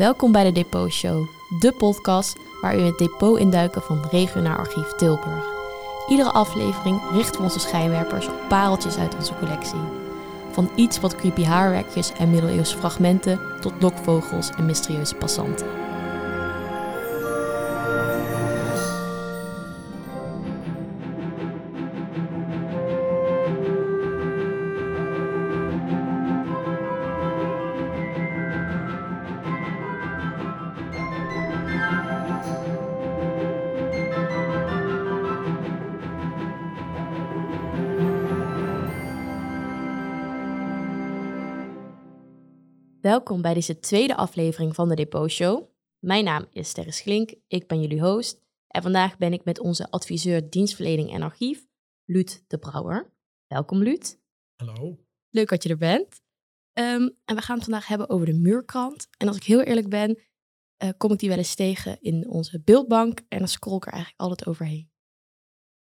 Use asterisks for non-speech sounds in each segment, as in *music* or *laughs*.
Welkom bij de Depot Show, de podcast waar u het depot induiken van Regionaal Archief Tilburg. Iedere aflevering richten we onze schijnwerpers op pareltjes uit onze collectie. Van iets wat creepy haarwerkjes en middeleeuwse fragmenten tot lokvogels en mysterieuze passanten. Welkom bij deze tweede aflevering van de Depot Show. Mijn naam is Sterre Klink, ik ben jullie host. En vandaag ben ik met onze adviseur dienstverlening en archief, Luut de Brouwer. Welkom Luut. Hallo. Leuk dat je er bent. Ehm, en we gaan het vandaag hebben over de muurkrant. En als ik heel eerlijk ben, eh, kom ik die wel eens tegen in onze beeldbank. En dan scroll ik er eigenlijk altijd overheen.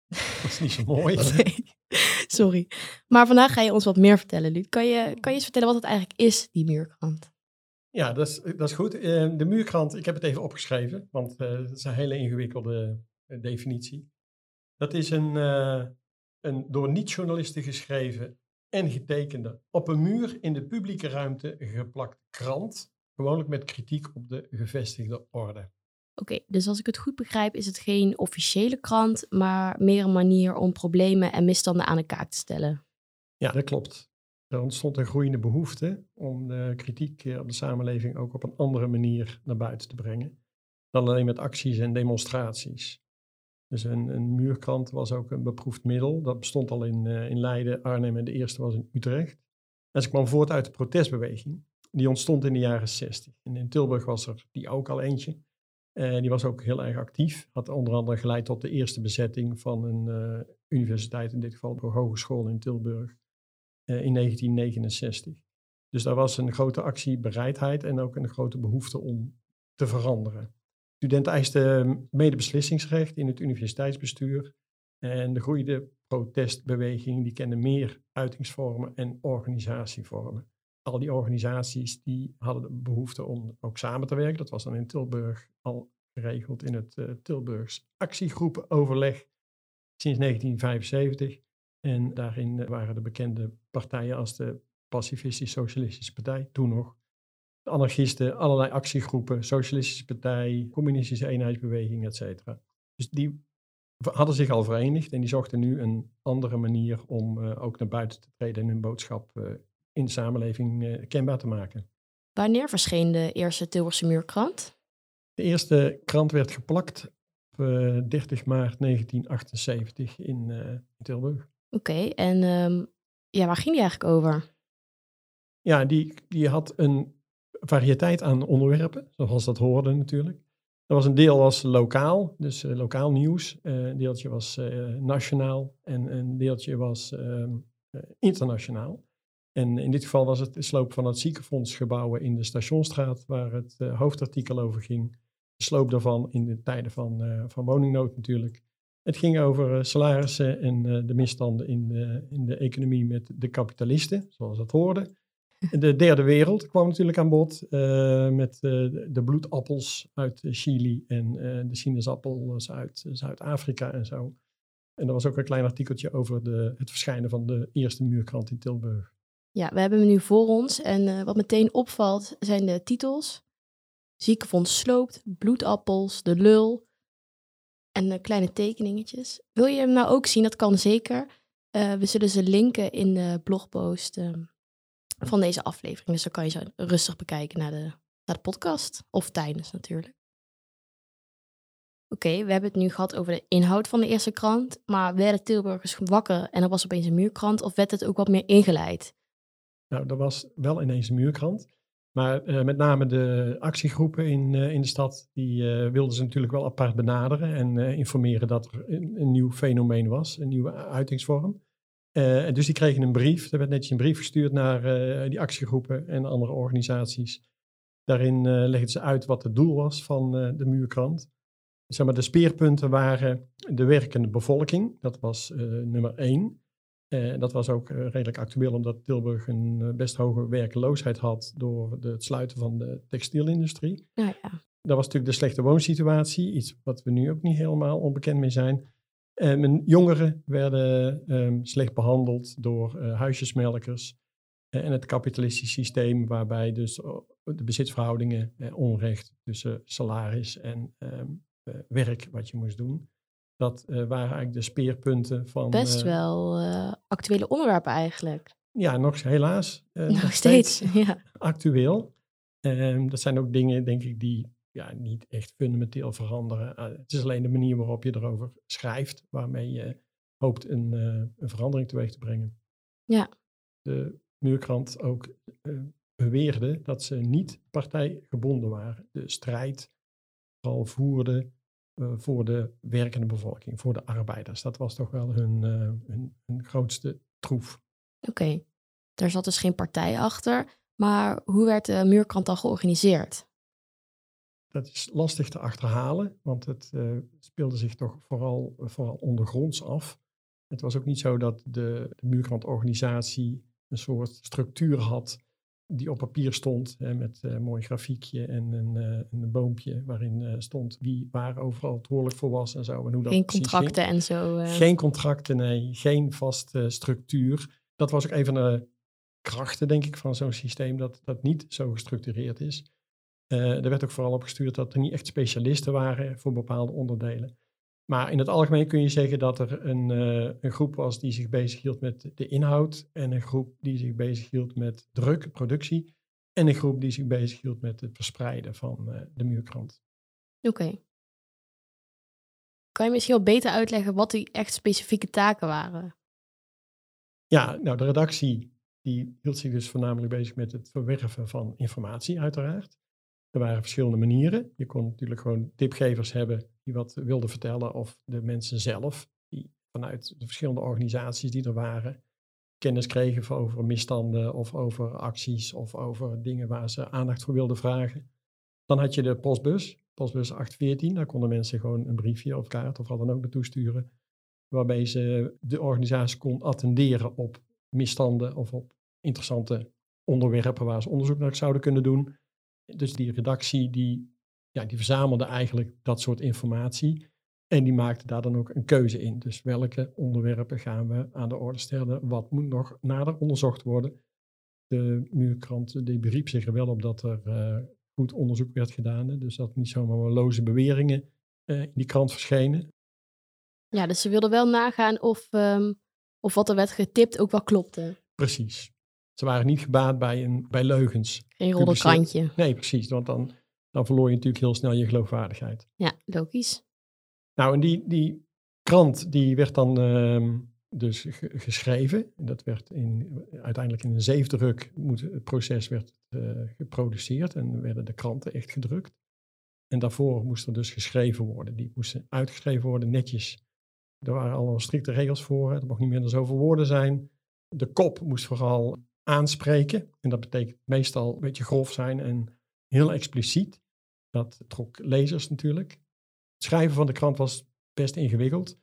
Dat is niet zo mooi. *laughs* Nee, *laughs* sorry. Maar vandaag ga je ons wat meer vertellen, Luut. Kan je, kan je eens vertellen wat het eigenlijk is, die muurkrant? Ja, dat is, dat is goed. Eh, de muurkrant, ik heb het even opgeschreven, want uh, dat is een hele ingewikkelde uh, definitie. Dat is een, een door niet-journalisten geschreven en getekende, op een muur in de publieke ruimte geplakte krant, gewoonlijk met kritiek op de gevestigde orde. Oké, dus als ik het goed begrijp, is het geen officiële krant, maar meer een manier om problemen en misstanden aan de kaak te stellen. Ja, dat klopt. Er ontstond een groeiende behoefte om de kritiek op de samenleving ook op een andere manier naar buiten te brengen. Dan alleen met acties en demonstraties. Dus een, een muurkrant was ook een beproefd middel. Dat bestond al in, uh, in Leiden, Arnhem en de eerste was in Utrecht. En ze kwam voort uit de protestbeweging. Die ontstond in de jaren 60. En in Tilburg was er die ook al eentje. Uh, die was ook heel erg actief. Had onder andere geleid tot de eerste bezetting van een uh, universiteit, in dit geval de Hogeschool in Tilburg, uh, in 1969. Dus daar was een grote actiebereidheid en ook een grote behoefte om te veranderen. Studenten eisten medebeslissingsrecht in het universiteitsbestuur. En de groeide protestbeweging die kende meer uitingsvormen en organisatievormen. Al die organisaties die hadden de behoefte om ook samen te werken. Dat was dan in Tilburg al geregeld in het uh, Tilburgs actiegroepenoverleg sinds 1975. En daarin waren de bekende partijen als de Pacifistische Socialistische Partij, toen nog, de anarchisten, allerlei actiegroepen, Socialistische Partij, Communistische Eenheidsbeweging, et cetera. Dus die hadden zich al verenigd en die zochten nu een andere manier om uh, ook naar buiten te treden en hun boodschap uh, in de samenleving uh, kenbaar te maken. Wanneer verscheen de eerste Tilburgse muurkrant? De eerste krant werd geplakt op 30 maart 1978 in, in Tilburg. Oké, okay, en um, ja, waar ging die eigenlijk over? Ja, die, die had een variëteit aan onderwerpen, zoals dat hoorde natuurlijk. Er was een deel was lokaal, dus uh, lokaal nieuws. Uh, een deeltje was uh, nationaal en een deeltje was internationaal. En in dit geval was het de sloop van het ziekenfondsgebouwen in de Stationstraat, waar het hoofdartikel over ging. De sloop daarvan in de tijden van, van woningnood natuurlijk. Het ging over salarissen en de misstanden in de, in de economie met de kapitalisten, zoals dat hoorde. De derde wereld kwam natuurlijk aan bod met de bloedappels uit Chili en de sinaasappels uit Zuid-Afrika en zo. En er was ook een klein artikeltje over de, het verschijnen van de eerste muurkrant in Tilburg. Ja, we hebben hem nu voor ons en wat meteen opvalt zijn de titels. Ziekenfonds sloopt, bloedappels, de lul en kleine tekeningetjes. Wil je hem nou ook zien? Dat kan zeker. we zullen ze linken in de blogpost ehm, van deze aflevering. Dus dan kan je zo rustig bekijken naar de, de podcast. Of tijdens natuurlijk. Oké, we hebben het nu gehad over de inhoud van de eerste krant. Maar werden Tilburgers wakker en er was opeens een muurkrant? Of werd het ook wat meer ingeleid? Nou, er was wel ineens een muurkrant. Maar uh, met name de actiegroepen in, uh, in de stad, die uh, wilden ze natuurlijk wel apart benaderen en informeren dat er een, nieuw fenomeen was, een nieuwe uitingsvorm. Dus die kregen een brief. Er werd netjes een brief gestuurd naar die actiegroepen en andere organisaties. Daarin legden ze uit wat het doel was van de muurkrant. Zeg maar, de speerpunten waren de werkende bevolking. Dat was nummer één. Uh, dat was ook redelijk actueel omdat Tilburg een best hoge werkloosheid had door de, het sluiten van de textielindustrie. Ja, ja. Dat was natuurlijk de slechte woonsituatie, iets wat we nu ook niet helemaal onbekend mee zijn. mijn jongeren werden um, slecht behandeld door huisjesmelkers en het kapitalistisch systeem waarbij dus de bezitsverhoudingen, onrecht tussen salaris en um, werk wat je moest doen, dat uh, waren eigenlijk de speerpunten van. Best wel uh, actuele onderwerpen eigenlijk. Ja, nog helaas. *laughs* Uh, nog, steeds, *laughs* ja. Actueel. Um, dat zijn ook dingen, denk ik, die ja, niet echt fundamenteel veranderen. het is alleen de manier waarop je erover schrijft, waarmee je hoopt een, een verandering teweeg te brengen. Ja. De muurkrant ook beweerde dat ze niet partijgebonden waren. De strijd vooral voerden uh, voor de werkende bevolking, voor de arbeiders. Dat was toch wel hun, uh, hun, hun, grootste troef. Oké, okay. daar zat dus geen partij achter. Maar hoe werd de muurkrant dan georganiseerd? Dat is lastig te achterhalen, want het uh, speelde zich toch vooral, vooral ondergronds af. Het was ook niet zo dat de, de muurkrantorganisatie een soort structuur had die op papier stond hè, met een mooi grafiekje en een, uh, een boompje waarin uh, stond wie waar overal verantwoordelijk voor was en zo. En hoe dat geen contracten ging. en zo. Geen contracten, nee. Geen vaste structuur. Dat was ook een van de krachten, denk ik, van zo'n systeem, dat dat niet zo gestructureerd is. er werd ook vooral op gestuurd dat er niet echt specialisten waren voor bepaalde onderdelen. Maar in het algemeen kun je zeggen dat er een, uh, een groep was die zich bezighield met de inhoud en een groep die zich bezighield met druk, productie en een groep die zich bezighield met het verspreiden van uh, de muurkrant. Oké. Okay. Kan je misschien wel beter uitleggen wat die echt specifieke taken waren? Ja, nou de redactie die hield zich dus voornamelijk bezig met het verwerven van informatie uiteraard. Er waren verschillende manieren. Je kon natuurlijk gewoon tipgevers hebben die wat wilden vertellen, of de mensen zelf, die vanuit de verschillende organisaties die er waren, kennis kregen over misstanden of over acties of over dingen waar ze aandacht voor wilden vragen. Dan had je de postbus, postbus 814, daar konden mensen gewoon een briefje of kaart of wat dan ook naartoe sturen, waarbij ze de organisatie kon attenderen op misstanden of op interessante onderwerpen waar ze onderzoek naar zouden kunnen doen. Dus die redactie die, ja, die verzamelde eigenlijk dat soort informatie. En die maakte daar dan ook een keuze in. Dus welke onderwerpen gaan we aan de orde stellen? Wat moet nog nader onderzocht worden? De muurkrant die beriep zich er wel op dat er uh, goed onderzoek werd gedaan. Dus dat niet zomaar loze beweringen uh, in die krant verschenen. Ja, dus ze wilden wel nagaan of, um, of wat er werd getipt ook wel klopte. Precies. Ze waren niet gebaat bij, een, bij leugens. Geen roddelkrantje. Nee, precies. Want dan, dan verloor je natuurlijk heel snel je geloofwaardigheid. Ja, logisch. Nou, en die, die krant die werd dan uh, dus geschreven. Dat werd in, uiteindelijk in een zeefdruk moet, het proces werd uh, geproduceerd en werden de kranten echt gedrukt. En daarvoor moest er dus geschreven worden. Die moesten uitgeschreven worden, netjes. Er waren allemaal strikte regels voor. Er mocht niet meer dan zoveel woorden zijn. De kop moest vooral aanspreken. En dat betekent meestal een beetje grof zijn en heel expliciet. Dat trok lezers natuurlijk. Het schrijven van de krant was best ingewikkeld.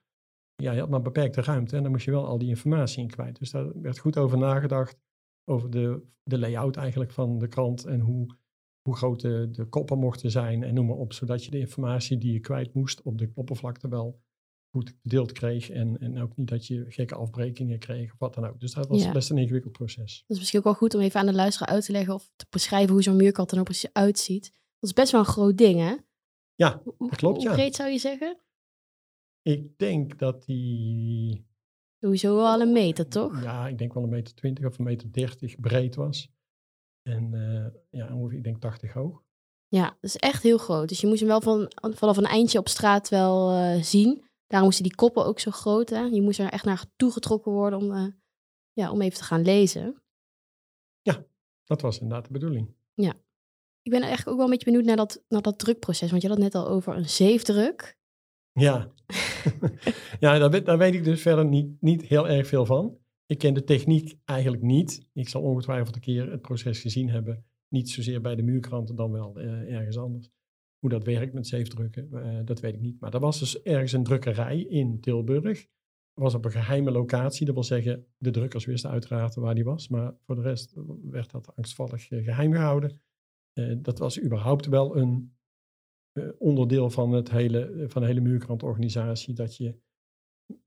Ja, je had maar beperkte ruimte en dan moest je wel al die informatie in kwijt. Dus daar werd goed over nagedacht, over de, de layout eigenlijk van de krant en hoe, hoe groot de, de koppen mochten zijn en noem maar op. Zodat je de informatie die je kwijt moest op de oppervlakte wel goed gedeeld kreeg. En, en ook niet dat je gekke afbrekingen kreeg of wat dan ook. Dus dat was best een ingewikkeld proces. Dat is misschien ook wel goed om even aan de luisteraar uit te leggen of te beschrijven hoe zo'n muurkant er nou precies uitziet. Dat is best wel een groot ding, hè? Ja, dat klopt. Hoe, breed zou je zeggen? Ik denk dat die... Sowieso wel een meter, toch? Ja, ik denk wel een meter twintig of een meter dertig breed was. En uh, ja, ongeveer, ik denk 80 hoog. Ja, dat is echt heel groot. Dus je moest hem wel van, vanaf een eindje op straat wel uh, zien. Daarom moesten die koppen ook zo groot. Hè? Je moest er echt naar toegetrokken worden om, uh, ja, om even te gaan lezen. Ja, dat was inderdaad de bedoeling. Ja. Ik ben eigenlijk ook wel een beetje benieuwd naar dat, naar dat drukproces. Want je had het net al over een zeefdruk. Ja, *laughs* ja daar, weet, daar weet ik dus verder niet, niet heel erg veel van. Ik ken de techniek eigenlijk niet. Ik zal ongetwijfeld een keer het proces gezien hebben. Niet zozeer bij de muurkranten, dan wel uh, ergens anders. Hoe dat werkt met zeefdrukken, uh, dat weet ik niet. Maar er was dus ergens een drukkerij in Tilburg. was op een geheime locatie. Dat wil zeggen, de drukkers wisten uiteraard waar die was. Maar voor de rest werd dat angstvallig eh, geheim gehouden. Eh, dat was überhaupt wel een eh, onderdeel van, het hele, van de hele muurkrantorganisatie. Dat je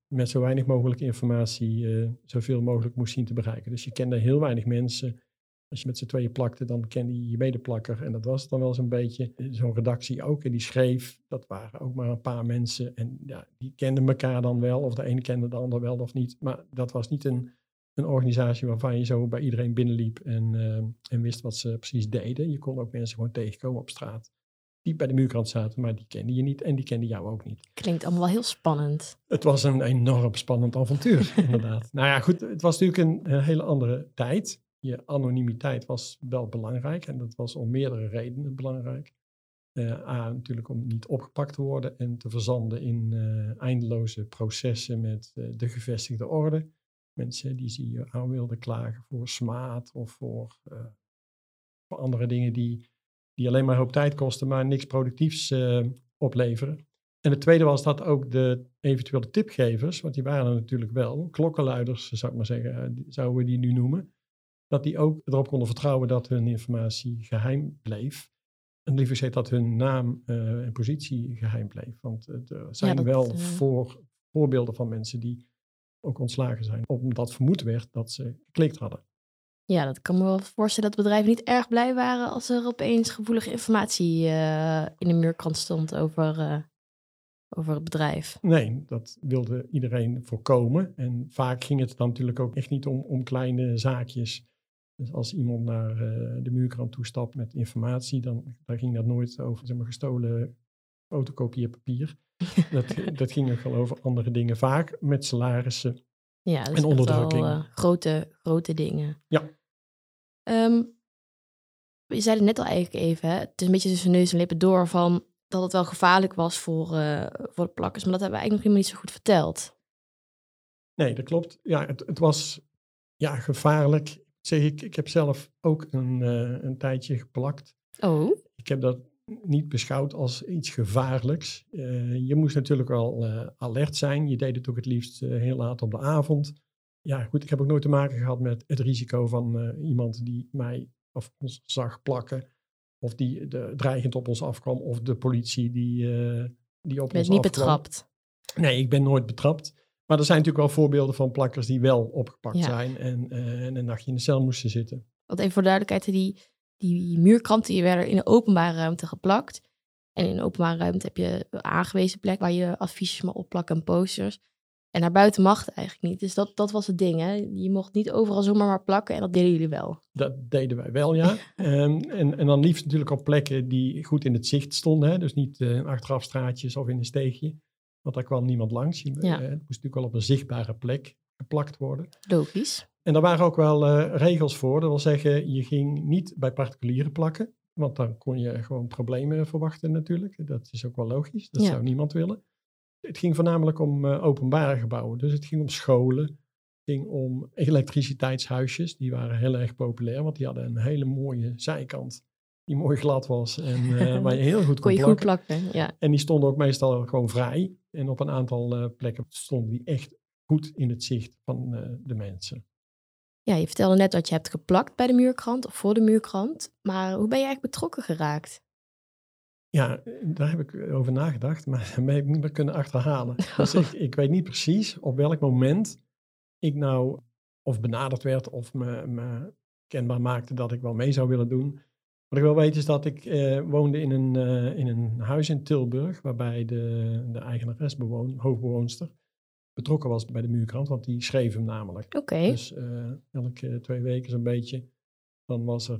met zo weinig mogelijk informatie zoveel mogelijk moest zien te bereiken. Dus je kende heel weinig mensen als je met z'n tweeën plakte, dan kende je je medeplakker. En dat was dan wel zo'n beetje. Zo'n redactie ook. En die schreef, dat waren ook maar een paar mensen. En ja, die kenden elkaar dan wel. Of de ene kende de ander wel of niet. Maar dat was niet een, een organisatie waarvan je zo bij iedereen binnenliep en, uh, en wist wat ze precies deden. Je kon ook mensen gewoon tegenkomen op straat. Die bij de muurkant zaten, maar die kende je niet en die kenden jou ook niet. Klinkt allemaal wel heel spannend. Het was een enorm spannend avontuur, *laughs* inderdaad. Nou ja, goed, het was natuurlijk een, een hele andere tijd je anonimiteit was wel belangrijk en dat was om meerdere redenen belangrijk. Uh, A, natuurlijk om niet opgepakt te worden en te verzanden in uh, eindeloze processen met uh, de gevestigde orde. Mensen die ze je aan wilden klagen voor smaad of voor, voor andere dingen die, die alleen maar hoop tijd kosten, maar niks productiefs opleveren. En het tweede was dat ook de eventuele tipgevers, want die waren er natuurlijk wel, klokkenluiders zou ik maar zeggen, zouden we die nu noemen, dat die ook erop konden vertrouwen dat hun informatie geheim bleef. En liever gezegd dat hun naam uh, en positie geheim bleef. Want uh, er zijn wel uh... voor, voorbeelden van mensen die ook ontslagen zijn, omdat vermoed werd dat ze geklikt hadden. Ja, dat kan me wel voorstellen dat bedrijven niet erg blij waren als er opeens gevoelige informatie in de muurkrant stond over, over het bedrijf. Nee, dat wilde iedereen voorkomen. En vaak ging het dan natuurlijk ook echt niet om, om kleine zaakjes dus als iemand naar uh, de muurkrant toestapt met informatie, dan, dan ging dat nooit over zeg maar, gestolen fotokopieerpapier. *laughs* dat, dat ging ook wel over andere dingen, vaak met salarissen ja, dus en onderdrukking. Wel, uh, grote, grote dingen. Ja. Um, je zei het net al eigenlijk even, hè? het is een beetje tussen neus en lippen door van dat het wel gevaarlijk was voor, uh, voor de plakkers, maar dat hebben we eigenlijk nog helemaal niet zo goed verteld. Nee, dat klopt. Ja, het, het was ja, gevaarlijk zeg ik, ik heb zelf ook een, uh, een tijdje geplakt. Oh. Ik heb dat niet beschouwd als iets gevaarlijks. Uh, je moest natuurlijk wel uh, alert zijn. Je deed het ook het liefst heel laat op de avond. Ja, goed, ik heb ook nooit te maken gehad met het risico van iemand die mij of ons zag plakken. Of die de, dreigend op ons afkwam. Of de politie die, die op ons afkwam. Je niet betrapt? Nee, ik ben nooit betrapt. Maar er zijn natuurlijk wel voorbeelden van plakkers die wel opgepakt zijn en, uh, en een nachtje in de cel moesten zitten. Want even voor duidelijkheid, die, die muurkranten die werden in de openbare ruimte geplakt. En in de openbare ruimte heb je een aangewezen plek waar je adviesjes mag opplakken en posters. En naar buiten mag het eigenlijk niet. Dus dat, dat was het ding. Hè? Je mocht niet overal zomaar maar plakken en dat deden jullie wel. Dat deden wij wel, ja. um, *laughs* en, en dan liefst natuurlijk op plekken die goed in het zicht stonden. Hè? Dus niet uh, achteraf straatjes of in een steegje. Want daar kwam niemand langs. Je, ja. het moest natuurlijk wel op een zichtbare plek geplakt worden. Logisch. En daar waren ook wel uh, regels voor. Dat wil zeggen, je ging niet bij particulieren plakken. Want dan kon je gewoon problemen verwachten natuurlijk. Dat is ook wel logisch. Dat Ja. zou niemand willen. Het ging voornamelijk om uh, openbare gebouwen. Dus het ging om scholen. Het ging om elektriciteitshuisjes. Die waren heel erg populair. Want die hadden een hele mooie zijkant. Die mooi glad was. En uh, *laughs* waar je heel goed kon, plakken. goed plakken, ja. En die stonden ook meestal gewoon vrij. En op een aantal uh, plekken stonden die echt goed in het zicht van uh, de mensen. Ja, je vertelde net dat je hebt geplakt bij de muurkrant of voor de muurkrant. Maar hoe ben je eigenlijk betrokken geraakt? Ja, daar heb ik over nagedacht, maar dat heb ik niet meer kunnen achterhalen. *laughs* Dus ik, ik, weet niet precies op welk moment ik nou of benaderd werd of me, me kenbaar maakte dat ik wel mee zou willen doen. Wat ik wel weet is dat ik uh, woonde in een, uh, in een huis in Tilburg, waarbij de, de eigenares, bewoon, hoofdbewoonster, betrokken was bij de muurkrant, want die schreef hem namelijk. Oké. Okay. Dus uh, elke twee weken zo'n beetje, dan was er,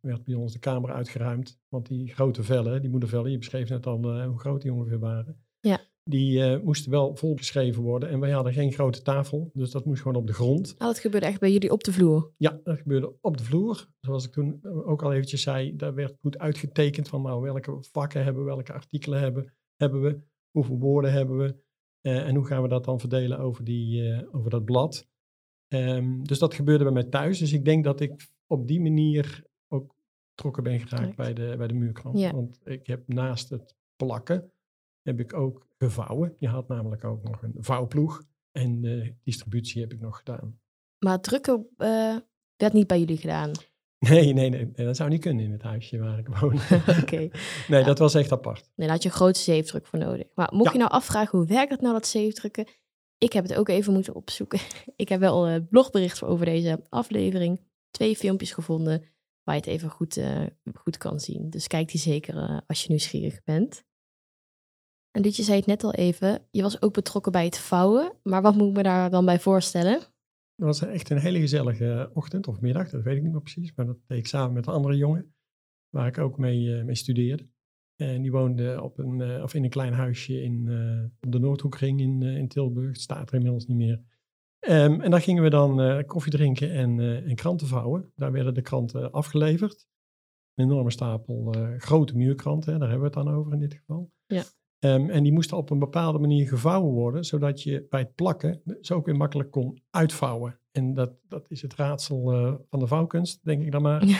werd bij ons de kamer uitgeruimd. Want die grote vellen, die moedervellen, je beschreef net al hoe groot die ongeveer waren. Ja. Die moesten wel volgeschreven worden en wij hadden geen grote tafel, dus dat moest gewoon op de grond. Oh, dat gebeurde echt bij jullie op de vloer? Ja, dat gebeurde op de vloer. Zoals ik toen ook al eventjes zei, daar werd goed uitgetekend van nou, welke vakken hebben we, welke artikelen hebben, hebben we, hoeveel woorden hebben we uh, en hoe gaan we dat dan verdelen over, die, uh, over dat blad. Um, dus dat gebeurde bij mij thuis. Dus ik denk dat ik op die manier ook betrokken ben geraakt bij de, bij de muurkrant. Ja. Want ik heb naast het plakken, heb ik ook gevouwen. Je had namelijk ook nog een vouwploeg. En de distributie heb ik nog gedaan. Maar drukken eh, werd niet bij jullie gedaan. Nee, nee, nee, dat zou niet kunnen in het huisje waar ik woon. *laughs* Oké. *laughs* nee, Ja. dat was echt apart. Nee, daar had je een grote zeefdruk voor nodig. Maar mocht Ja. je nou afvragen, hoe werkt het nou, dat zeefdrukken? Ik heb het ook even moeten opzoeken. *laughs* Ik heb wel een blogbericht voor over deze aflevering. Twee filmpjes gevonden waar je het even goed, eh, goed kan zien. Dus kijk die zeker eh, als je nieuwsgierig bent. En Lietje zei het net al even, je was ook betrokken bij het vouwen. Maar wat moet ik me daar dan bij voorstellen? Het was echt een hele gezellige ochtend of middag, dat weet ik niet meer precies. Maar dat deed ik samen met een andere jongen, waar ik ook mee, eh, mee studeerde. En die woonde op een, eh, of in een klein huisje in, eh, op de Noordhoekring in, in Tilburg. Het staat er inmiddels niet meer. Ehm, en daar gingen we dan koffie drinken en, en kranten vouwen. Daar werden de kranten afgeleverd. Een enorme stapel grote muurkranten, hè, daar hebben we het dan over in dit geval. Ja. Ehm, en die moesten op een bepaalde manier gevouwen worden, zodat je bij het plakken ze ook weer makkelijk kon uitvouwen. En dat, dat is het raadsel eh, van de vouwkunst, denk ik dan maar. *laughs*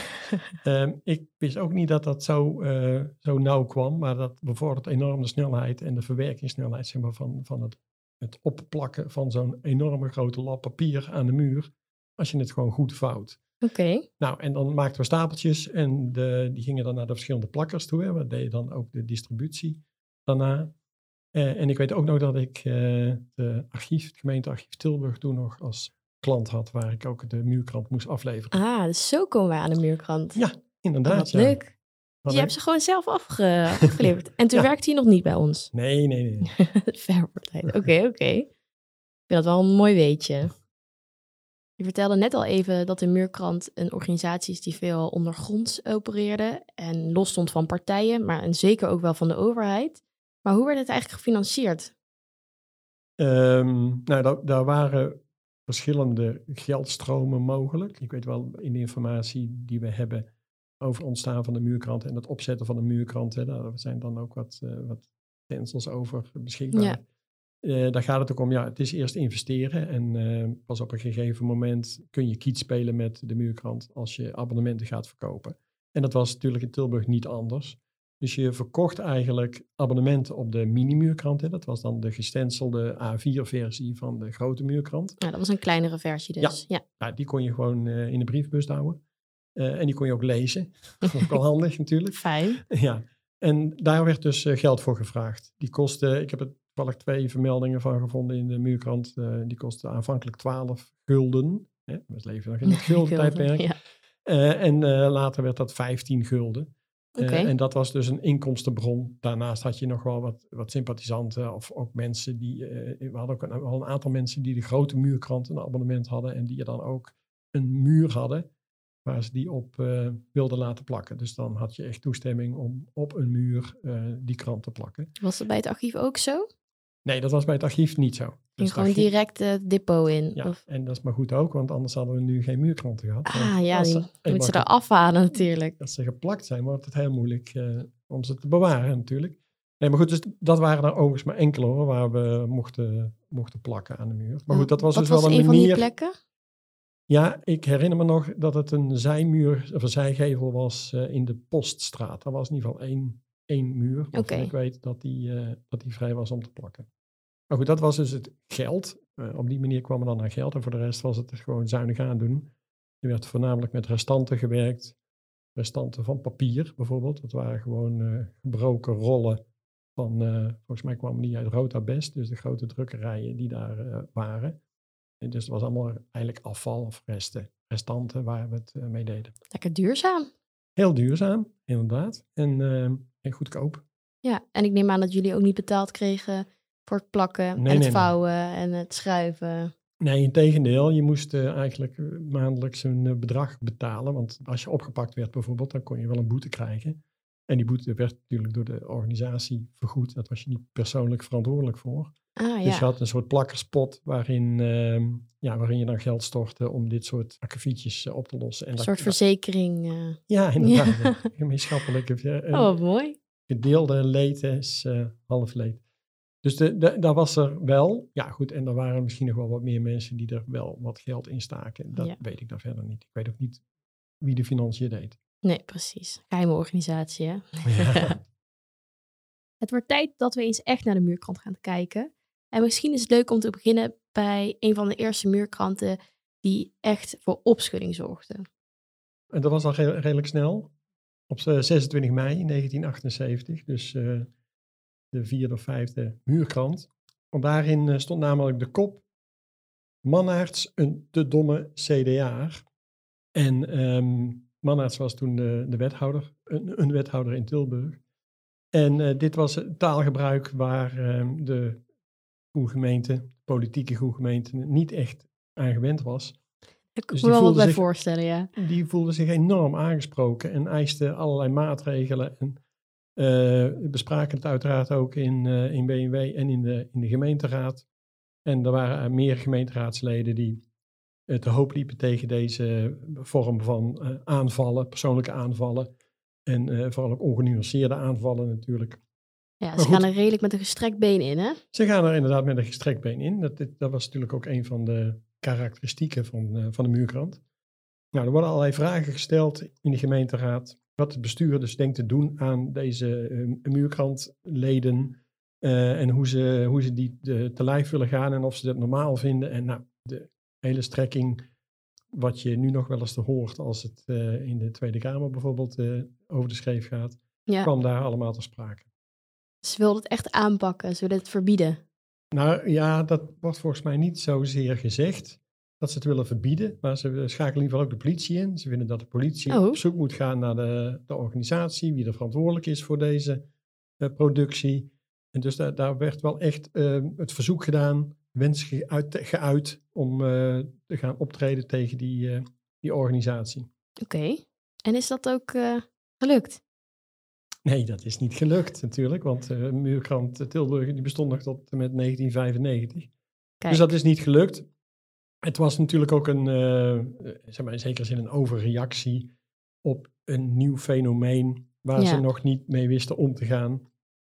Ehm, ik wist ook niet dat dat zo, eh, zo nauw kwam, maar dat bevordert enorm de snelheid en de verwerkingssnelheid zeg maar, van, van het, het opplakken van zo'n enorme grote lap papier aan de muur, als je het gewoon goed vouwt. Oké, Nou, en dan maakten we stapeltjes en de, die gingen dan naar de verschillende plakkers toe. Hè. We deden dan ook de distributie daarna. Eh, en ik weet ook nog dat ik eh de archief, het gemeentearchief Tilburg toen nog als klant had, waar ik ook de muurkrant moest afleveren. ah, dus zo komen wij aan de muurkrant. Ja, Inderdaad, ja. leuk. Wat je hebt ze gewoon zelf afge- afgeleverd. En toen Ja. werkte hij nog niet bij ons. Nee, nee, nee. *laughs* Ver. Oké, oké. Ik vind dat wel een mooi weetje. Je vertelde net al even dat de Muurkrant een organisatie is die veel ondergronds opereerde en los stond van partijen, maar en zeker ook wel van de overheid. Maar hoe werd het eigenlijk gefinancierd? Ehm, nou, daar, daar waren verschillende geldstromen mogelijk. Ik weet wel in de informatie die we hebben over het ontstaan van de muurkrant en het opzetten van de muurkrant. Hè, daar zijn dan ook wat, eh wat stencils over beschikbaar. Ja. Eh, daar gaat het ook om, ja, het is eerst investeren. En eh, pas op een gegeven moment kun je kiet spelen met de muurkrant als je abonnementen gaat verkopen. En dat was natuurlijk in Tilburg niet anders. Dus je verkocht eigenlijk abonnementen op de mini-muurkrant. Hè. Dat was dan de gestencelde A4-versie van de grote muurkrant. Nou, dat was een kleinere versie dus. Ja. Nou, die kon je gewoon eh, in de briefbus houden. Eh, en die kon je ook lezen. *laughs* Dat was ook wel handig natuurlijk. Fijn. Ja, en daar werd dus eh, geld voor gevraagd. Die kostte, ik heb er toevallig twee vermeldingen van gevonden in de muurkrant. die kostte aanvankelijk 12 gulden. Hè? We leven nog in het *laughs* gulden tijdperk. Ja. En later werd dat 15 gulden. Eh, en dat was dus een inkomstenbron. Daarnaast had je nog wel wat, wat sympathisanten of ook mensen die... eh, we hadden ook een, wel een aantal mensen die de grote muurkrant een abonnement hadden. En die dan ook een muur hadden waar ze die op eh, wilden laten plakken. Dus dan had je echt toestemming om op een muur die krant te plakken. Was dat bij het archief ook zo? Nee, dat was bij het archief niet zo. Dus gewoon archief- direct eh, het depot in? Ja, Of... en dat is maar goed ook, want anders hadden we nu geen muurkranten gehad. Ah ja, die moeten ze er afhalen natuurlijk. Als ze geplakt zijn, wordt het heel moeilijk eh, om ze te bewaren natuurlijk. Nee, maar goed, dus dat waren er overigens maar enkele hoor, waar we mochten, mochten plakken aan de muur. Maar goed, dat was Wat dus wel een een van die plekken? Ja, ik herinner me nog dat het een zijmuur of een zijgevel was eh, in de Poststraat. Er was in ieder geval één, één muur waarvan Oké. ik weet dat die, eh, dat die vrij was om te plakken. Maar goed, dat was dus het geld. Eh, op die manier kwam er dan aan geld. En voor de rest was het gewoon zuinig aandoen. Er werd voornamelijk met restanten gewerkt. Restanten van papier bijvoorbeeld. Dat waren gewoon eh, gebroken rollen van, eh, volgens mij kwamen die uit Rota Best. Dus de grote drukkerijen die daar waren. En dus het was allemaal eigenlijk afval of resten, restanten waar we het mee deden. Lekker duurzaam. Heel duurzaam, inderdaad. En, en goedkoop. Ja, en ik neem aan dat jullie ook niet betaald kregen voor het plakken en Nee, het nee. vouwen en het schuiven. Nee, in tegendeel. Je moest eh, eigenlijk eh, maandelijks een eh, bedrag betalen. Want als je opgepakt werd bijvoorbeeld, dan kon je wel een boete krijgen. En die boete werd natuurlijk door de organisatie vergoed. Dat was je niet persoonlijk verantwoordelijk voor. Ah Dus ja, je had een soort plakkerspot waarin, ehm, ja, waarin je dan geld stortte om dit soort akkefietjes op te lossen. En een dat- soort verzekering. Ja, *laughs* inderdaad. ja. Gemeenschappelijke Oh, mooi. gedeelde leed is half leed. Dus de, de, daar was er wel. Ja, goed. En er waren misschien nog wel wat meer mensen die er wel wat geld in staken. Dat Ja. weet ik dan verder niet. Ik weet ook niet wie de financiën deed. Nee, precies. Geheime organisatie, hè? Ja. *laughs* Het wordt tijd dat we eens echt naar de muurkant gaan kijken. En misschien is het leuk om te beginnen bij een van de eerste muurkranten die echt voor opschudding zorgde. En dat was al re- redelijk snel. Op eh, 26 mei 1978, dus eh, de vierde of vijfde muurkrant. Want daarin eh, stond namelijk de kop Mannaerts een te domme CDA. En ehm Mannaerts was toen de, de wethouder, een, een wethouder in Tilburg. En eh, dit was het taalgebruik waar ehm, de gemeente, politieke gemeente, niet echt aan gewend was. Ik kan Dus me die wel wat bij voorstellen, ja. Die voelde zich enorm aangesproken en eiste allerlei maatregelen. En eh, bespraken het uiteraard ook in, eh, in BMW en in de, in de gemeenteraad. En er waren er meer gemeenteraadsleden die te hoop liepen tegen deze vorm van eh, aanvallen, persoonlijke aanvallen. En vooral ook ongenuanceerde aanvallen natuurlijk. Ja, ze gaan er redelijk met een gestrekt been in, hè? Ze gaan er inderdaad met een gestrekt been in. Dat, dat was natuurlijk ook een van de karakteristieken van, van de muurkrant. Nou, er worden allerlei vragen gesteld in de gemeenteraad. Wat het bestuur dus denkt te doen aan deze eh, muurkrantleden. eh, en hoe ze, hoe ze die de, te lijf willen gaan en of ze dat normaal vinden. En nou, de hele strekking, wat je nu nog wel eens te hoort als het eh, in de Tweede Kamer bijvoorbeeld eh, over de schreef gaat, Ja. kwam daar allemaal ter sprake. Ze wilden het echt aanpakken, ze wilden het verbieden. Nou ja, dat wordt volgens mij niet zozeer gezegd dat ze het willen verbieden, maar ze schakelen in ieder geval ook de politie in. Ze vinden dat de politie Oh. op zoek moet gaan naar de, de organisatie, wie er verantwoordelijk is voor deze eh, productie. En dus daar, daar werd wel echt eh, het verzoek gedaan, wens geuit, geuit om eh, te gaan optreden tegen die, eh, die organisatie. Oké. En is dat ook gelukt? Nee, dat is niet gelukt natuurlijk, want eh Muurkrant Tilburg die bestond nog tot met 1995. Kijk, Dus dat is niet gelukt. Het was natuurlijk ook een, eh, eh, zeg maar in zekere zin een overreactie op een nieuw fenomeen waar Ja. ze nog niet mee wisten om te gaan.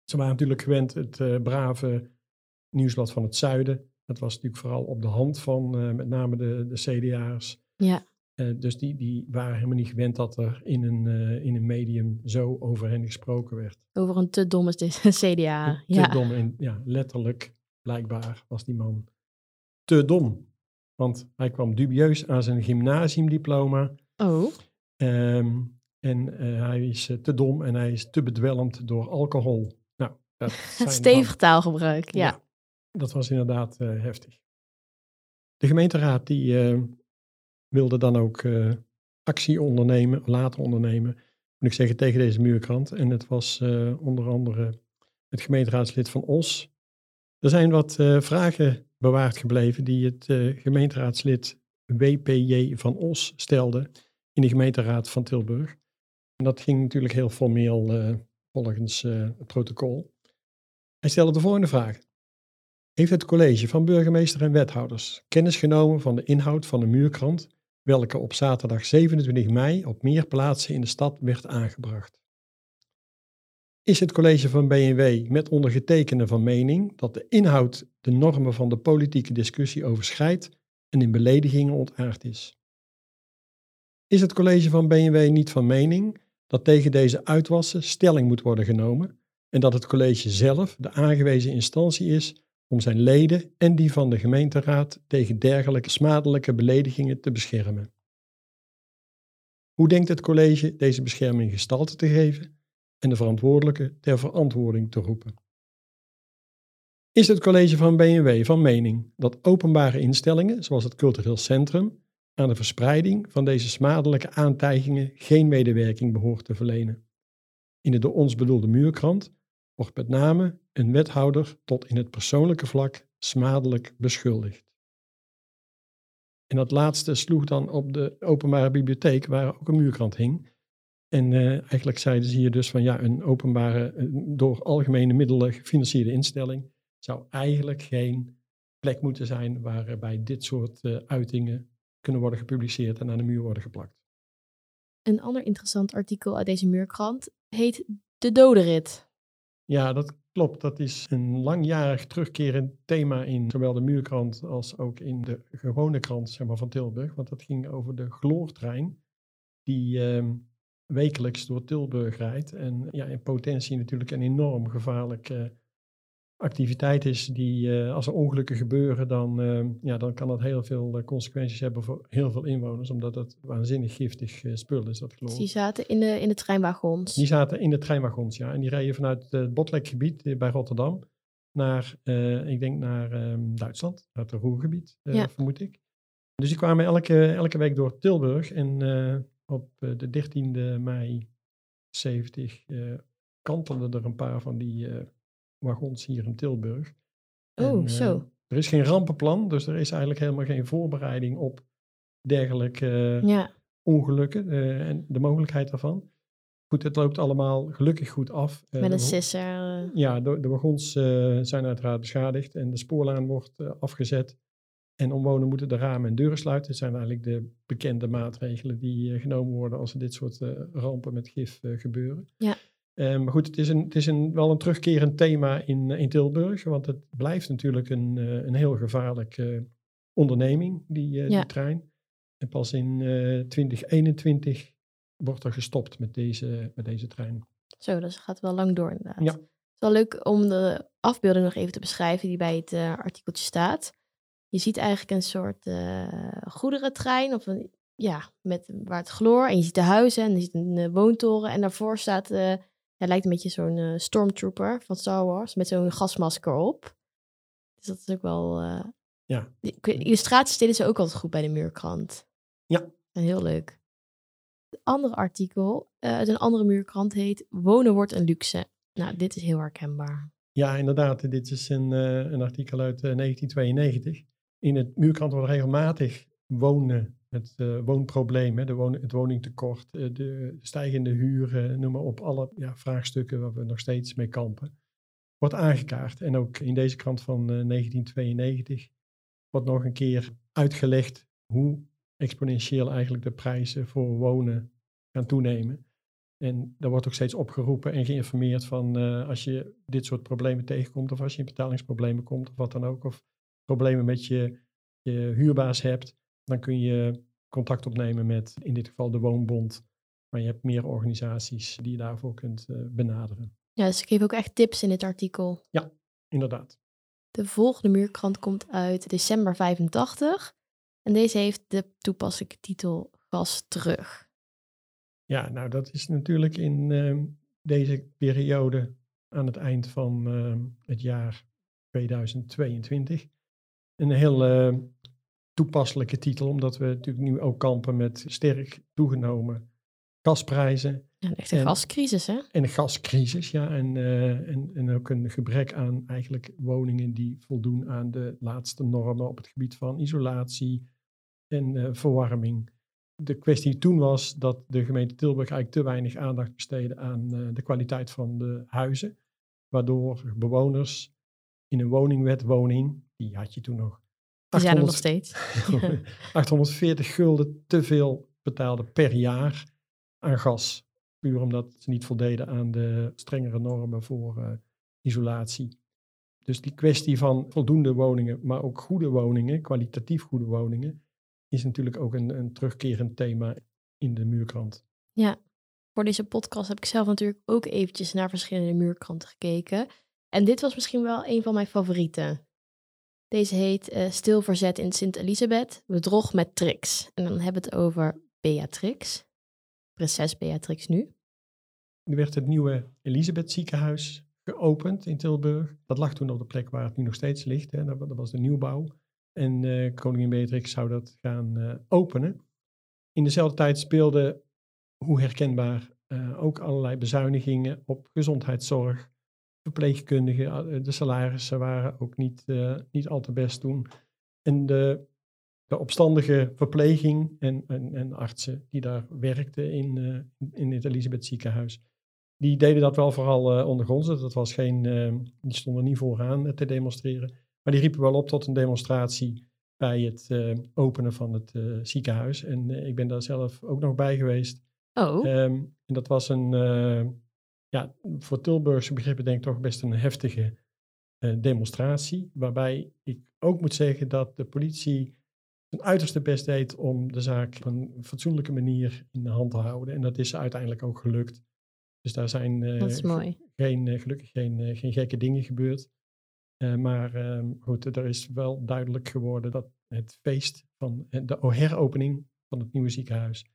Ze waren natuurlijk gewend het eh, brave nieuwsblad van het zuiden. Dat was natuurlijk vooral op de hand van met name de, de CDA's. Ja. Dus die, die waren helemaal niet gewend dat er in een, in een medium zo over hen gesproken werd. over een te domme CDA. *laughs* Te Ja. dom. En, ja, letterlijk, blijkbaar, was die man te dom. Want hij kwam dubieus aan zijn gymnasiumdiploma. Oh, ehm, en eh, hij is eh, te dom en hij is te bedwelmd door alcohol. Nou, dat *laughs* stevig taalgebruik. Ja. dat was inderdaad eh, heftig. De gemeenteraad die wilde dan ook actie ondernemen, laten ondernemen, moet ik zeggen, tegen deze muurkrant. En het was onder andere het gemeenteraadslid van Os. Er zijn wat vragen bewaard gebleven die het eh, gemeenteraadslid WPJ van Os stelde in de gemeenteraad van Tilburg. En dat ging natuurlijk heel formeel eh, volgens eh, het protocol. Hij stelde de volgende vraag. Heeft het college van burgemeester en wethouders kennis genomen van de inhoud van de muurkrant, welke op zaterdag 27 mei op meer plaatsen in de stad werd aangebracht? Is het college van BNW met ondergetekende van mening dat de inhoud de normen van de politieke discussie overschrijdt en in beledigingen ontaard is? Is het college van BNW niet van mening dat tegen deze uitwassen stelling moet worden genomen en dat het college zelf de aangewezen instantie is om zijn leden en die van de gemeenteraad tegen dergelijke smadelijke beledigingen te beschermen. Hoe denkt het college deze bescherming gestalte te geven en de verantwoordelijke ter verantwoording te roepen? Is het college van BNW van mening dat openbare instellingen, zoals het cultureel centrum, aan de verspreiding van deze smadelijke aantijgingen geen medewerking behoort te verlenen? In de door ons bedoelde muurkrant wordt met name een wethouder tot in het persoonlijke vlak smadelijk beschuldigd. En dat laatste sloeg dan op de openbare bibliotheek, waar ook een muurkrant hing. En eh, eigenlijk zeiden ze hier dus van ja, een openbare, door algemene middelen gefinancierde instelling zou eigenlijk geen plek moeten zijn waarbij dit soort eh, uitingen kunnen worden gepubliceerd en aan de muur worden geplakt. Een ander interessant artikel uit deze muurkrant heet De Dodenrit. Ja, dat klopt. Dat is een langjarig terugkerend thema in zowel de muurkrant als ook in de gewone krant zeg maar, van Tilburg. Want dat ging over de gloortrein die ehm, wekelijks door Tilburg rijdt. En ja, in potentie natuurlijk een enorm gevaarlijk eh, activiteit is die, als er ongelukken gebeuren, dan, ja, dan kan dat heel veel consequenties hebben voor heel veel inwoners, omdat het waanzinnig giftig spul is, dat chloor. Dus die zaten in de, in de treinwagons? Die zaten in de treinwagons, ja. En die reden vanuit het Botlekgebied bij Rotterdam naar, ik denk naar ehm, Duitsland, naar het Roergebied, vermoed ik. Dus die kwamen elke, elke week door Tilburg en op de 13e mei 70 kantelden er een paar van die wagons hier in Tilburg. Oh, zo. Er is geen rampenplan, dus er is eigenlijk helemaal geen voorbereiding op dergelijke ja. ongelukken en de mogelijkheid daarvan. Goed, het loopt allemaal gelukkig goed af. Met een sisser. Ja, de, de wagons zijn uiteraard beschadigd en de spoorlaan wordt afgezet. En omwonenden moeten de ramen en deuren sluiten. Dat zijn eigenlijk de bekende maatregelen die genomen worden als er dit soort rampen met gif gebeuren. Ja. Uh, maar goed, het is, een, het is een, wel een terugkerend thema in, in Tilburg, want het blijft natuurlijk een, een heel gevaarlijke onderneming, die, uh, die trein. En pas in 2021 wordt er gestopt met deze, met deze trein. Zo, dus het gaat wel lang door inderdaad. Ja. Het is wel leuk om de afbeelding nog even te beschrijven die bij het artikeltje staat. Je ziet eigenlijk een soort goederentrein, of een, ja, met, waar het gloor. En je ziet de huizen en je ziet een woontoren. En daarvoor staat hij lijkt een beetje zo'n uh, stormtrooper van Star Wars met zo'n gasmasker op. Dus dat is ook wel. Uh, ja. illustraties deden ze ook altijd goed bij de muurkrant. Ja. En heel leuk. Het andere artikel uh, uit een andere muurkrant heet Wonen wordt een luxe. Nou, dit is heel herkenbaar. Ja, inderdaad. Dit is een, een artikel uit 1992. In het muurkrant wordt regelmatig wonen het uh, woonprobleem, hè, de het woningtekort, uh, de stijgende huren, noem maar op, alle ja, vraagstukken waar we nog steeds mee kampen, wordt aangekaart. En ook in deze krant van uh, eh, 1992 wordt nog een keer uitgelegd hoe exponentieel eigenlijk de prijzen voor wonen gaan toenemen. En daar wordt ook steeds opgeroepen en geïnformeerd van als je dit soort problemen tegenkomt, of als je in betalingsproblemen komt, of wat dan ook, of problemen met je, je huurbaas hebt, dan kun je contact opnemen met in dit geval de Woonbond. Maar je hebt meer organisaties die je daarvoor kunt uh, benaderen. Ja, dus ik geef ook echt tips in dit artikel. Ja, inderdaad. De volgende muurkrant komt uit december 85. En deze heeft de toepasselijke titel Gas terug. Ja, nou dat is natuurlijk in uh, deze periode aan het eind van uh, het jaar 2022 een heel toepasselijke titel, omdat we natuurlijk nu ook kampen met sterk toegenomen gasprijzen. Ja, echt een gascrisis, hè? En een gascrisis, ja. En, uh, en, en ook een gebrek aan eigenlijk woningen die voldoen aan de laatste normen op het gebied van isolatie en uh, verwarming. De kwestie toen was dat de gemeente Tilburg eigenlijk te weinig aandacht besteedde aan uh, de kwaliteit van de huizen, waardoor bewoners in een woningwetwoning, die had je toen nog, die zijn er nog steeds. *laughs* 840 gulden te veel betaalde per jaar aan gas. Puur omdat ze niet voldeden aan de strengere normen voor uh, isolatie. Dus die kwestie van voldoende woningen, maar ook goede woningen, kwalitatief goede woningen, is natuurlijk ook een, een terugkerend thema in de muurkrant. Ja, voor deze podcast heb ik zelf natuurlijk ook eventjes naar verschillende muurkranten gekeken. En dit was misschien wel een van mijn favorieten. Deze heet uh, in Sint-Elisabeth, bedrog met tricks. En dan hebben we het over Beatrix, prinses Beatrix nu. Er werd het nieuwe Elisabeth ziekenhuis geopend in Tilburg. Dat lag toen op de plek waar het nu nog steeds ligt. Hè. Dat, was de nieuwbouw. En uh, koningin Beatrix zou dat gaan uh, openen. In dezelfde tijd speelden, hoe herkenbaar, ook allerlei bezuinigingen op gezondheidszorg, verpleegkundigen, eh, de salarissen waren ook niet, uh, niet al te best toen. En de, de opstandige verpleging en, en, en, artsen die daar werkten in, uh, in het Elisabeth ziekenhuis, die deden dat wel vooral uh, ondergronds. Dat was geen, die stonden niet vooraan te demonstreren. Maar die riepen wel op tot een demonstratie bij het openen van het ziekenhuis. En ik ben daar zelf ook nog bij geweest. Oh. Um, en dat was een ja, voor Tilburgse begrippen denk ik toch best een heftige uh, demonstratie. Waarbij ik ook moet zeggen dat de politie zijn uiterste best deed om de zaak op een fatsoenlijke manier in de hand te houden. En dat is uiteindelijk ook gelukt. Dus daar zijn uh, dat mooi. geen, uh, gelukkig geen, geen gekke dingen gebeurd. Eh, maar ehm, goed, er is wel duidelijk geworden dat het feest van eh, de heropening van het nieuwe ziekenhuis,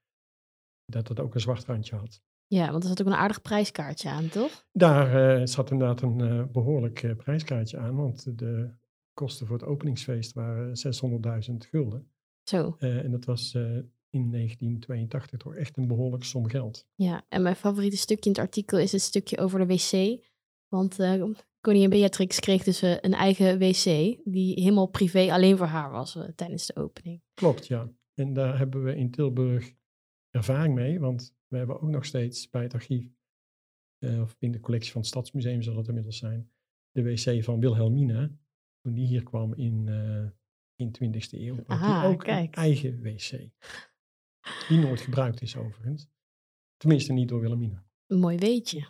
dat het ook een zwart randje had. Ja, want er zat ook een aardig prijskaartje aan, toch? Daar eh, zat inderdaad een eh, behoorlijk eh, prijskaartje aan, want de kosten voor het openingsfeest waren 600.000 gulden. Zo. En dat was in 1982 toch echt een behoorlijke som geld. Ja, en mijn favoriete stukje in het artikel is het stukje over de wc. Want koningin Beatrix kreeg dus een eigen wc, die helemaal privé alleen voor haar was tijdens de opening. Klopt, ja. En daar hebben we in Tilburg ervaring mee, want we hebben ook nog steeds bij het archief, eh, of in de collectie van het Stadsmuseum zal het inmiddels zijn, de wc van Wilhelmina, toen die hier kwam in, eh in 20e eeuw. had die Ah, ook kijk. een eigen wc. Die nooit gebruikt is overigens. Tenminste niet door Wilhelmina. Een mooi weetje.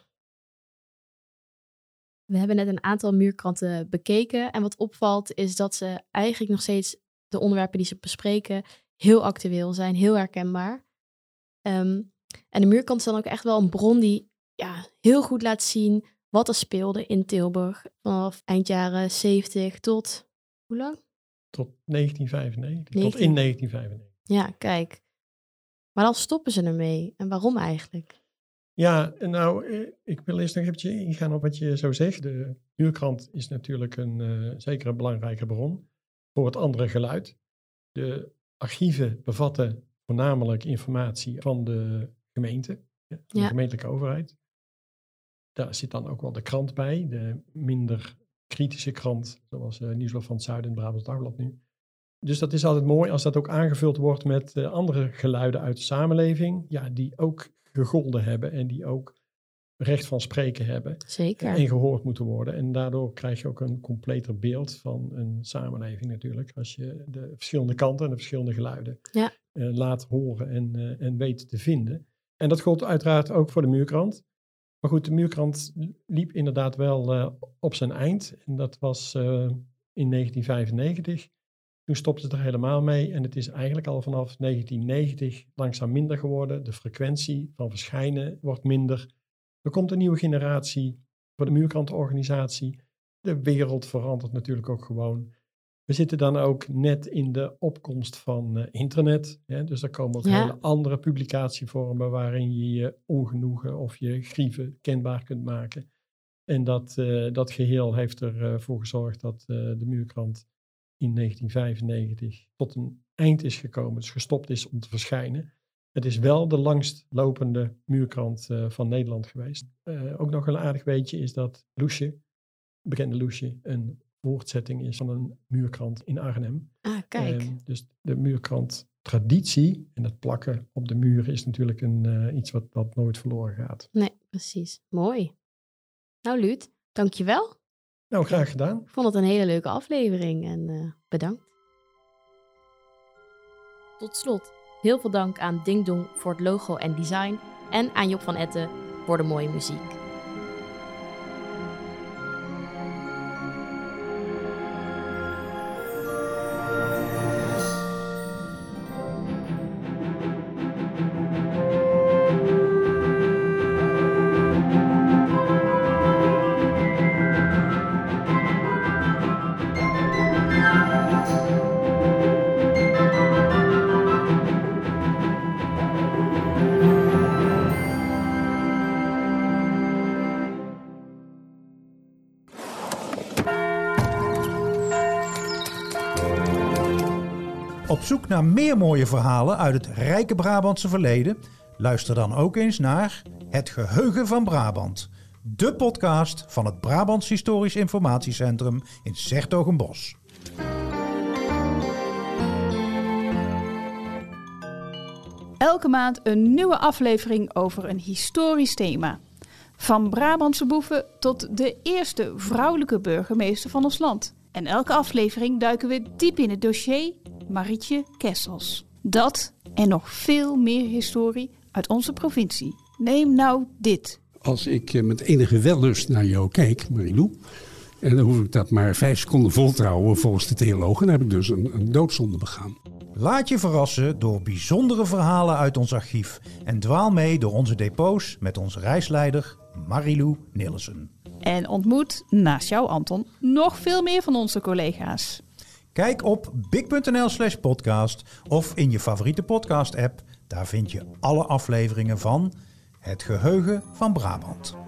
We hebben net een aantal muurkranten bekeken. En wat opvalt is dat ze eigenlijk nog steeds de onderwerpen die ze bespreken heel actueel zijn, heel herkenbaar. Ehm, en de muurkant is dan ook echt wel een bron die ja, heel goed laat zien wat er speelde in Tilburg. Vanaf eind jaren 70 tot, hoe lang? Tot 1995. Tot 19. in 1995. Ja, kijk. Maar dan stoppen ze ermee. En waarom eigenlijk? Ja, nou, eh, ik wil eerst nog eventjes ingaan op wat je zo zegt. De muurkrant is natuurlijk een eh, zeker een belangrijke bron voor het andere geluid. De archieven bevatten voornamelijk informatie van de gemeente, ja, van Ja. de gemeentelijke overheid. Daar zit dan ook wel de krant bij, de minder kritische krant, zoals uh, Nieuwsblad van het Zuiden en Brabants Dagblad nu. Dus dat is altijd mooi als dat ook aangevuld wordt met eh, andere geluiden uit de samenleving, ja, die ook gegolden hebben en die ook recht van spreken hebben Zeker. en gehoord moeten worden. En daardoor krijg je ook een completer beeld van een samenleving natuurlijk, als je de verschillende kanten en de verschillende geluiden Ja. eh, laat horen en, en weet te vinden. En dat gold uiteraard ook voor de muurkrant. Maar goed, de muurkrant liep inderdaad wel eh, op zijn eind. En dat was eh, in 1995. Toen stopte het er helemaal mee. En het is eigenlijk al vanaf 1990 langzaam minder geworden. De frequentie van verschijnen wordt minder. Er komt een nieuwe generatie voor de muurkrantenorganisatie. De wereld verandert natuurlijk ook gewoon. We zitten dan ook net in de opkomst van eh, internet. Hè? Dus er komen ook Ja. hele andere publicatievormen waarin je je ongenoegen of je grieven kenbaar kunt maken. En dat, eh, dat geheel heeft ervoor gezorgd dat eh, de muurkrant in 1995 tot een eind is gekomen, dus gestopt is om te verschijnen. Het is wel de langst lopende muurkrant eh, van Nederland geweest. Eh, ook nog een aardig weetje is dat Loesje, bekende Loesje, een voortzetting is van een muurkrant in Arnhem. Ah, kijk. Ehm, dus de muurkrant traditie en het plakken op de muren is natuurlijk een, eh, iets wat, wat nooit verloren gaat. Nee, precies. Mooi. Nou, Luut, dankjewel. Nou, graag gedaan. Ik vond het een hele leuke aflevering en eh, bedankt. Tot slot, heel veel dank aan Ding Dong voor het logo en design en aan Job van Etten voor de mooie muziek. Naar meer mooie verhalen uit het rijke Brabantse verleden? Luister dan ook eens naar Het Geheugen van Brabant. De podcast van het Brabants Historisch Informatiecentrum in Sertogenbos. Elke maand een nieuwe aflevering over een historisch thema. Van Brabantse boeven tot de eerste vrouwelijke burgemeester van ons land. En elke aflevering duiken we diep in het dossier Marietje Kessels. Dat en nog veel meer historie uit onze provincie. Neem nou dit. Als ik eh, met enige wellust naar jou kijk, Marilou, en dan hoef ik dat maar vijf seconden voltrouwen volgens de theologen, dan heb ik dus een, een doodzonde begaan. Laat je verrassen door bijzondere verhalen uit ons archief en dwaal mee door onze depots met onze reisleider Marilou Nilsen. En ontmoet, naast jou Anton, nog veel meer van onze collega's. Kijk op big.nl slash podcast of in je favoriete podcast app. Daar vind je alle afleveringen van Het Geheugen van Brabant.